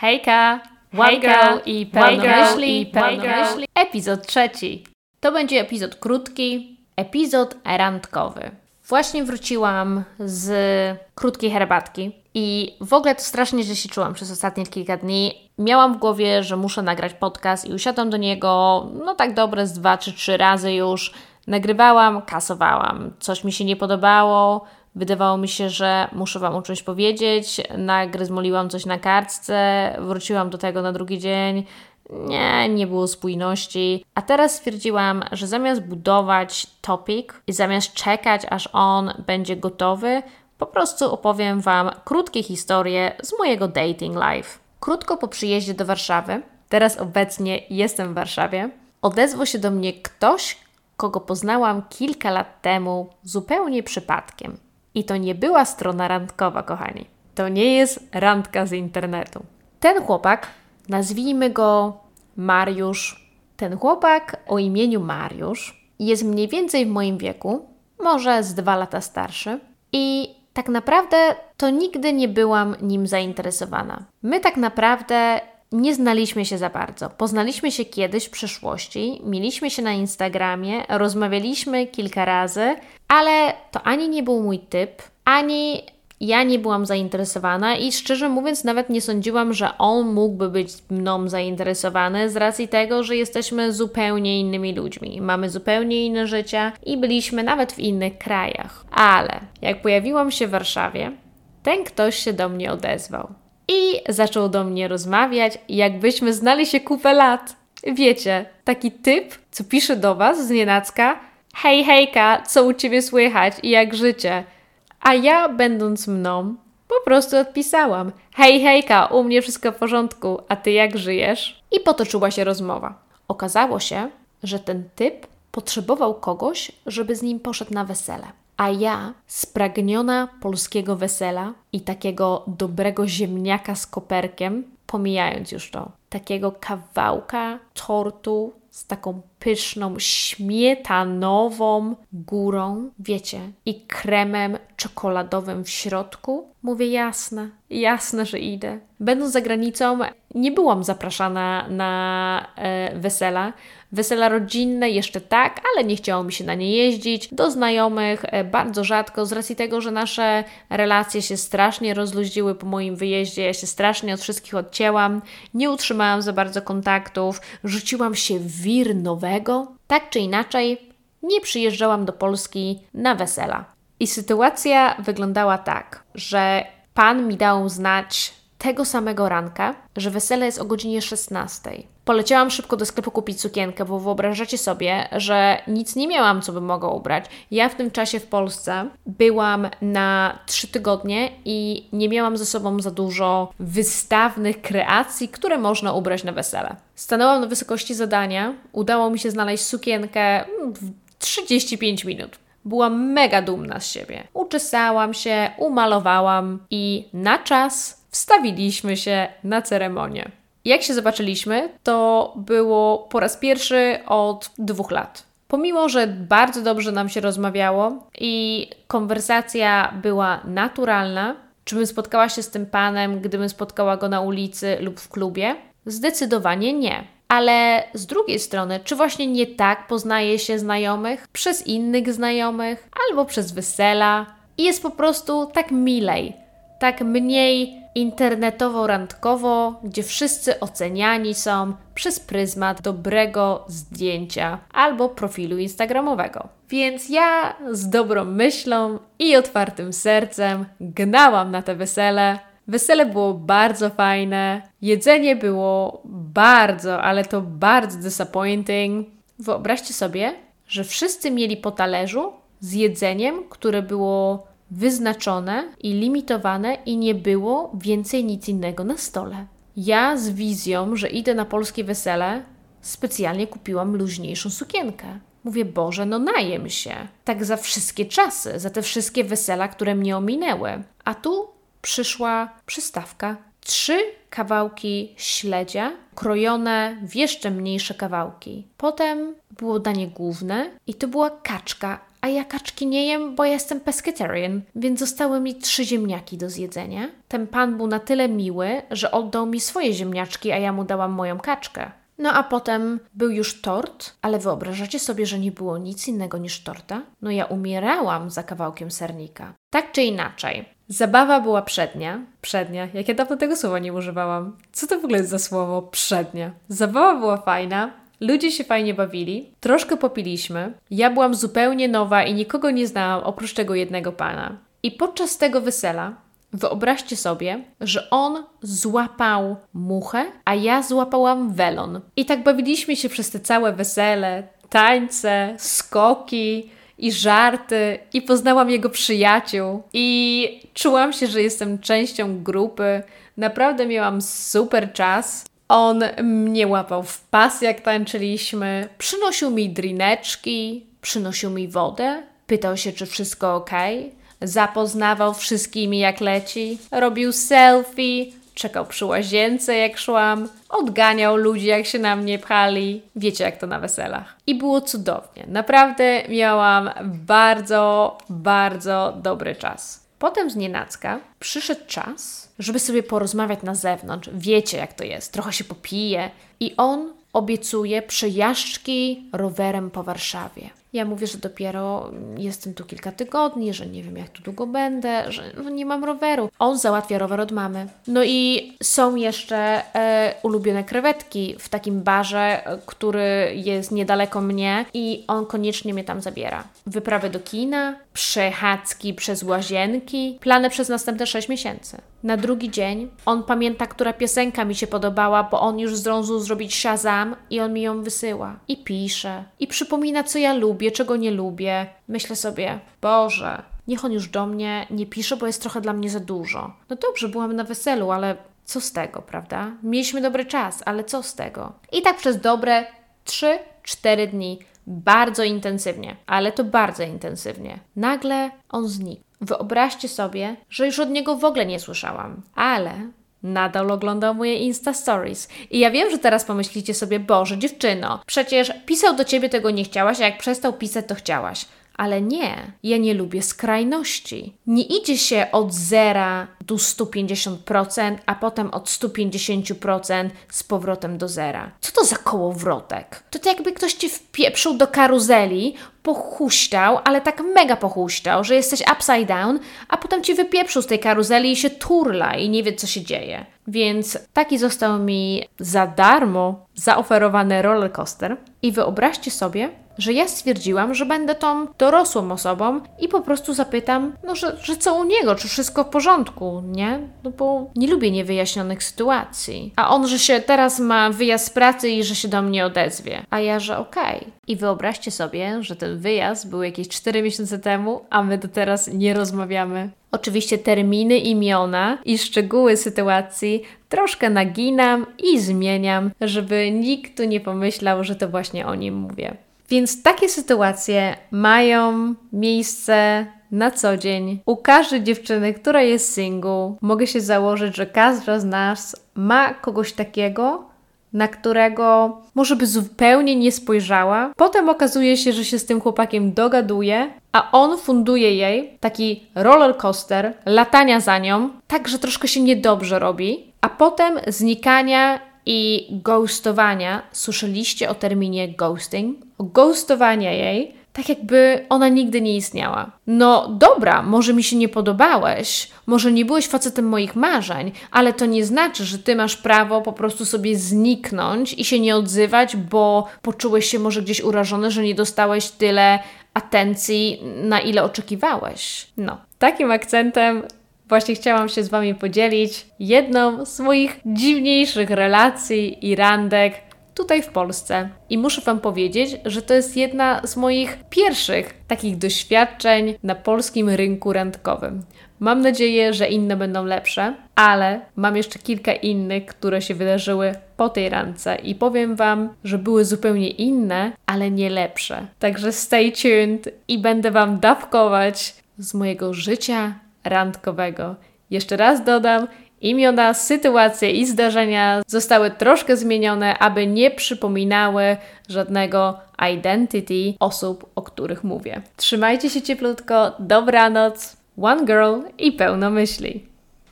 Hejka! One girl i pełnomyśli, pełnomyśli. Epizod trzeci. To będzie epizod krótki, epizod randkowy. Właśnie wróciłam z krótkiej herbatki i w ogóle to strasznie źle się czułam przez ostatnie kilka dni. Miałam w głowie, że muszę nagrać podcast i usiadłam do niego, no tak dobre z dwa czy trzy razy już. Nagrywałam, kasowałam. Coś mi się nie podobało, Wydawało mi się, że muszę Wam o czymś powiedzieć. Nagryzmoliłam coś na kartce, wróciłam do tego na drugi dzień. Nie, nie było spójności. A teraz stwierdziłam, że zamiast budować topic i zamiast czekać, aż on będzie gotowy, po prostu opowiem Wam krótkie historie z mojego dating life. Krótko po przyjeździe do Warszawy, teraz obecnie jestem w Warszawie, odezwał się do mnie ktoś, kogo poznałam kilka lat temu zupełnie przypadkiem. I to nie była strona randkowa, kochani. To nie jest randka z internetu. Ten chłopak, nazwijmy go Mariusz. Ten chłopak o imieniu Mariusz jest mniej więcej w moim wieku, może z dwa lata starszy. I tak naprawdę to nigdy nie byłam nim zainteresowana. My tak naprawdę nie znaliśmy się za bardzo. Poznaliśmy się kiedyś w przeszłości, mieliśmy się na Instagramie, rozmawialiśmy kilka razy, ale to ani nie był mój typ, ani ja nie byłam zainteresowana i szczerze mówiąc, nawet nie sądziłam, że on mógłby być mną zainteresowany z racji tego, że jesteśmy zupełnie innymi ludźmi, mamy zupełnie inne życie i byliśmy nawet w innych krajach. Ale jak pojawiłam się w Warszawie, ten ktoś się do mnie odezwał i zaczął do mnie rozmawiać, jakbyśmy znali się kupę lat. Wiecie, taki typ, co pisze do Was z nienacka, hej hejka, co u Ciebie słychać i jak życie? A ja, będąc mną, po prostu odpisałam, hej hejka, u mnie wszystko w porządku, a Ty jak żyjesz? I potoczyła się rozmowa. Okazało się, że ten typ potrzebował kogoś, żeby z nim poszedł na wesele. A ja, spragniona polskiego wesela i takiego dobrego ziemniaka z koperkiem, pomijając już to, takiego kawałka tortu z taką pyszną, śmietanową górą, wiecie, i kremem czekoladowym w środku, mówię jasne, jasne, że idę. Będąc za granicą, nie byłam zapraszana na e, wesela. Wesela rodzinne jeszcze tak, ale nie chciało mi się na nie jeździć. Do znajomych e, bardzo rzadko, z racji tego, że nasze relacje się strasznie rozluźniły po moim wyjeździe. Ja się strasznie od wszystkich odcięłam, nie utrzymałam za bardzo kontaktów, rzuciłam się w wir nowego. Tak czy inaczej, nie przyjeżdżałam do Polski na wesela. I sytuacja wyglądała tak, że pan mi dał znać tego samego ranka, że wesele jest o godzinie 16. Poleciałam szybko do sklepu kupić sukienkę, bo wyobrażacie sobie, że nic nie miałam, co bym mogła ubrać. Ja w tym czasie w Polsce byłam na 3 tygodnie i nie miałam ze sobą za dużo wystawnych kreacji, które można ubrać na wesele. Stanęłam na wysokości zadania, udało mi się znaleźć sukienkę w 35 minut. Byłam mega dumna z siebie. Uczesałam się, umalowałam i na czas wstawiliśmy się na ceremonię. Jak się zobaczyliśmy, to było po raz pierwszy od dwóch lat. Pomimo, że bardzo dobrze nam się rozmawiało i konwersacja była naturalna, czy bym spotkała się z tym panem, gdybym spotkała go na ulicy lub w klubie? Zdecydowanie nie. Ale z drugiej strony, czy właśnie nie tak poznaje się znajomych przez innych znajomych albo przez wesela i jest po prostu tak milej, tak mniej internetowo-randkowo, gdzie wszyscy oceniani są przez pryzmat dobrego zdjęcia albo profilu Instagramowego. Więc ja z dobrą myślą i otwartym sercem gnałam na te wesele. Wesele było bardzo fajne, jedzenie było bardzo, ale to bardzo disappointing. Wyobraźcie sobie, że wszyscy mieli po talerzu z jedzeniem, które było wyznaczone i limitowane i nie było więcej nic innego na stole. Ja z wizją, że idę na polskie wesele, specjalnie kupiłam luźniejszą sukienkę. Mówię, Boże, no najem się. Tak za wszystkie czasy, za te wszystkie wesela, które mnie ominęły. A tu przyszła przystawka. Trzy kawałki śledzia, krojone w jeszcze mniejsze kawałki. Potem było danie główne i to była kaczka a ja kaczki nie jem, bo ja jestem pescatarian, więc zostały mi trzy ziemniaki do zjedzenia. Ten pan był na tyle miły, że oddał mi swoje ziemniaczki, a ja mu dałam moją kaczkę. No a potem był już tort, ale wyobrażacie sobie, że nie było nic innego niż torta? No ja umierałam za kawałkiem sernika. Tak czy inaczej, zabawa była przednia. Przednia, jak ja dawno tego słowa nie używałam. Co to w ogóle jest za słowo przednia? Zabawa była fajna, Ludzie się fajnie bawili, troszkę popiliśmy. Ja byłam zupełnie nowa i nikogo nie znałam oprócz tego jednego pana. I podczas tego wesela Wyobraźcie sobie, że on złapał muchę, a ja złapałam welon. I tak bawiliśmy się przez te całe wesele, tańce, skoki i żarty, i poznałam jego przyjaciół, i czułam się, że jestem częścią grupy. Naprawdę miałam super czas. On mnie łapał w pas, jak tańczyliśmy, przynosił mi drineczki, przynosił mi wodę, pytał się, czy wszystko ok zapoznawał wszystkimi jak leci, robił selfie, czekał przy łazience jak szłam, odganiał ludzi jak się na mnie pchali. Wiecie jak to na weselach. I było cudownie. Naprawdę miałam bardzo, bardzo dobry czas. Potem z nienacka przyszedł czas, żeby sobie porozmawiać na zewnątrz. Wiecie jak to jest, trochę się popije. I on obiecuje przejażdżki rowerem po Warszawie. Ja mówię, że dopiero jestem tu kilka tygodni, że nie wiem jak tu długo będę, że no nie mam roweru. On załatwia rower od mamy. No i są jeszcze e, ulubione krewetki w takim barze, e, który jest niedaleko mnie i on koniecznie mnie tam zabiera. Wyprawy do kina, przechadzki przez łazienki, plany przez następne 6 miesięcy. Na drugi dzień on pamięta, która piosenka mi się podobała, bo on już zdążył zrobić Shazam i on mi ją wysyła. I pisze. I przypomina, co ja lubię, czego nie lubię. Myślę sobie, Boże, niech on już do mnie nie pisze, bo jest trochę dla mnie za dużo. No dobrze, byłam na weselu, ale co z tego, prawda? Mieliśmy dobry czas, ale co z tego? I tak przez dobre 3-4 dni bardzo intensywnie, ale to bardzo intensywnie. Nagle on znikł. Wyobraźcie sobie, że już od niego w ogóle nie słyszałam, ale nadal oglądał moje Insta Stories. I ja wiem, że teraz pomyślicie sobie, Boże, dziewczyno, przecież pisał do ciebie tego nie chciałaś, a jak przestał pisać, to chciałaś. Ale nie, ja nie lubię skrajności. Nie idzie się od zera do 150%, a potem od 150% z powrotem do zera. Co to za kołowrotek? To, to jakby ktoś ci wpieprzył do karuzeli, pochuśtał, ale tak mega pochuśtał, że jesteś upside down, a potem ci wypieprzył z tej karuzeli i się turla i nie wie, co się dzieje. Więc taki został mi za darmo zaoferowany rollercoaster. I wyobraźcie sobie, że ja stwierdziłam, że będę tą dorosłą osobą i po prostu zapytam, no, że, że co u niego, czy wszystko w porządku, nie? No bo nie lubię niewyjaśnionych sytuacji. A on, że się teraz ma wyjazd z pracy i że się do mnie odezwie. A ja, że okej. Okay. I wyobraźcie sobie, że ten wyjazd był jakieś 4 miesiące temu, a my do teraz nie rozmawiamy. Oczywiście terminy, imiona i szczegóły sytuacji troszkę naginam i zmieniam, żeby nikt tu nie pomyślał, że to właśnie o nim mówię. Więc takie sytuacje mają miejsce na co dzień. U każdej dziewczyny, która jest single, mogę się założyć, że każda z nas ma kogoś takiego, na którego może by zupełnie nie spojrzała. Potem okazuje się, że się z tym chłopakiem dogaduje, a on funduje jej taki roller coaster, latania za nią, tak że troszkę się niedobrze robi, a potem znikania i ghostowania. Słyszeliście o terminie ghosting? Ghostowania jej, tak jakby ona nigdy nie istniała. No dobra, może mi się nie podobałeś, może nie byłeś facetem moich marzeń, ale to nie znaczy, że ty masz prawo po prostu sobie zniknąć i się nie odzywać, bo poczułeś się może gdzieś urażony, że nie dostałeś tyle atencji, na ile oczekiwałeś. No, takim akcentem właśnie chciałam się z Wami podzielić jedną z moich dziwniejszych relacji i randek tutaj w Polsce. I muszę Wam powiedzieć, że to jest jedna z moich pierwszych takich doświadczeń na polskim rynku randkowym. Mam nadzieję, że inne będą lepsze, ale mam jeszcze kilka innych, które się wydarzyły po tej randce i powiem Wam, że były zupełnie inne, ale nie lepsze. Także stay tuned i będę Wam dawkować z mojego życia randkowego. Jeszcze raz dodam, Imiona, sytuacje i zdarzenia zostały troszkę zmienione, aby nie przypominały żadnego identity osób, o których mówię. Trzymajcie się cieplutko, dobranoc, one girl i pełno myśli.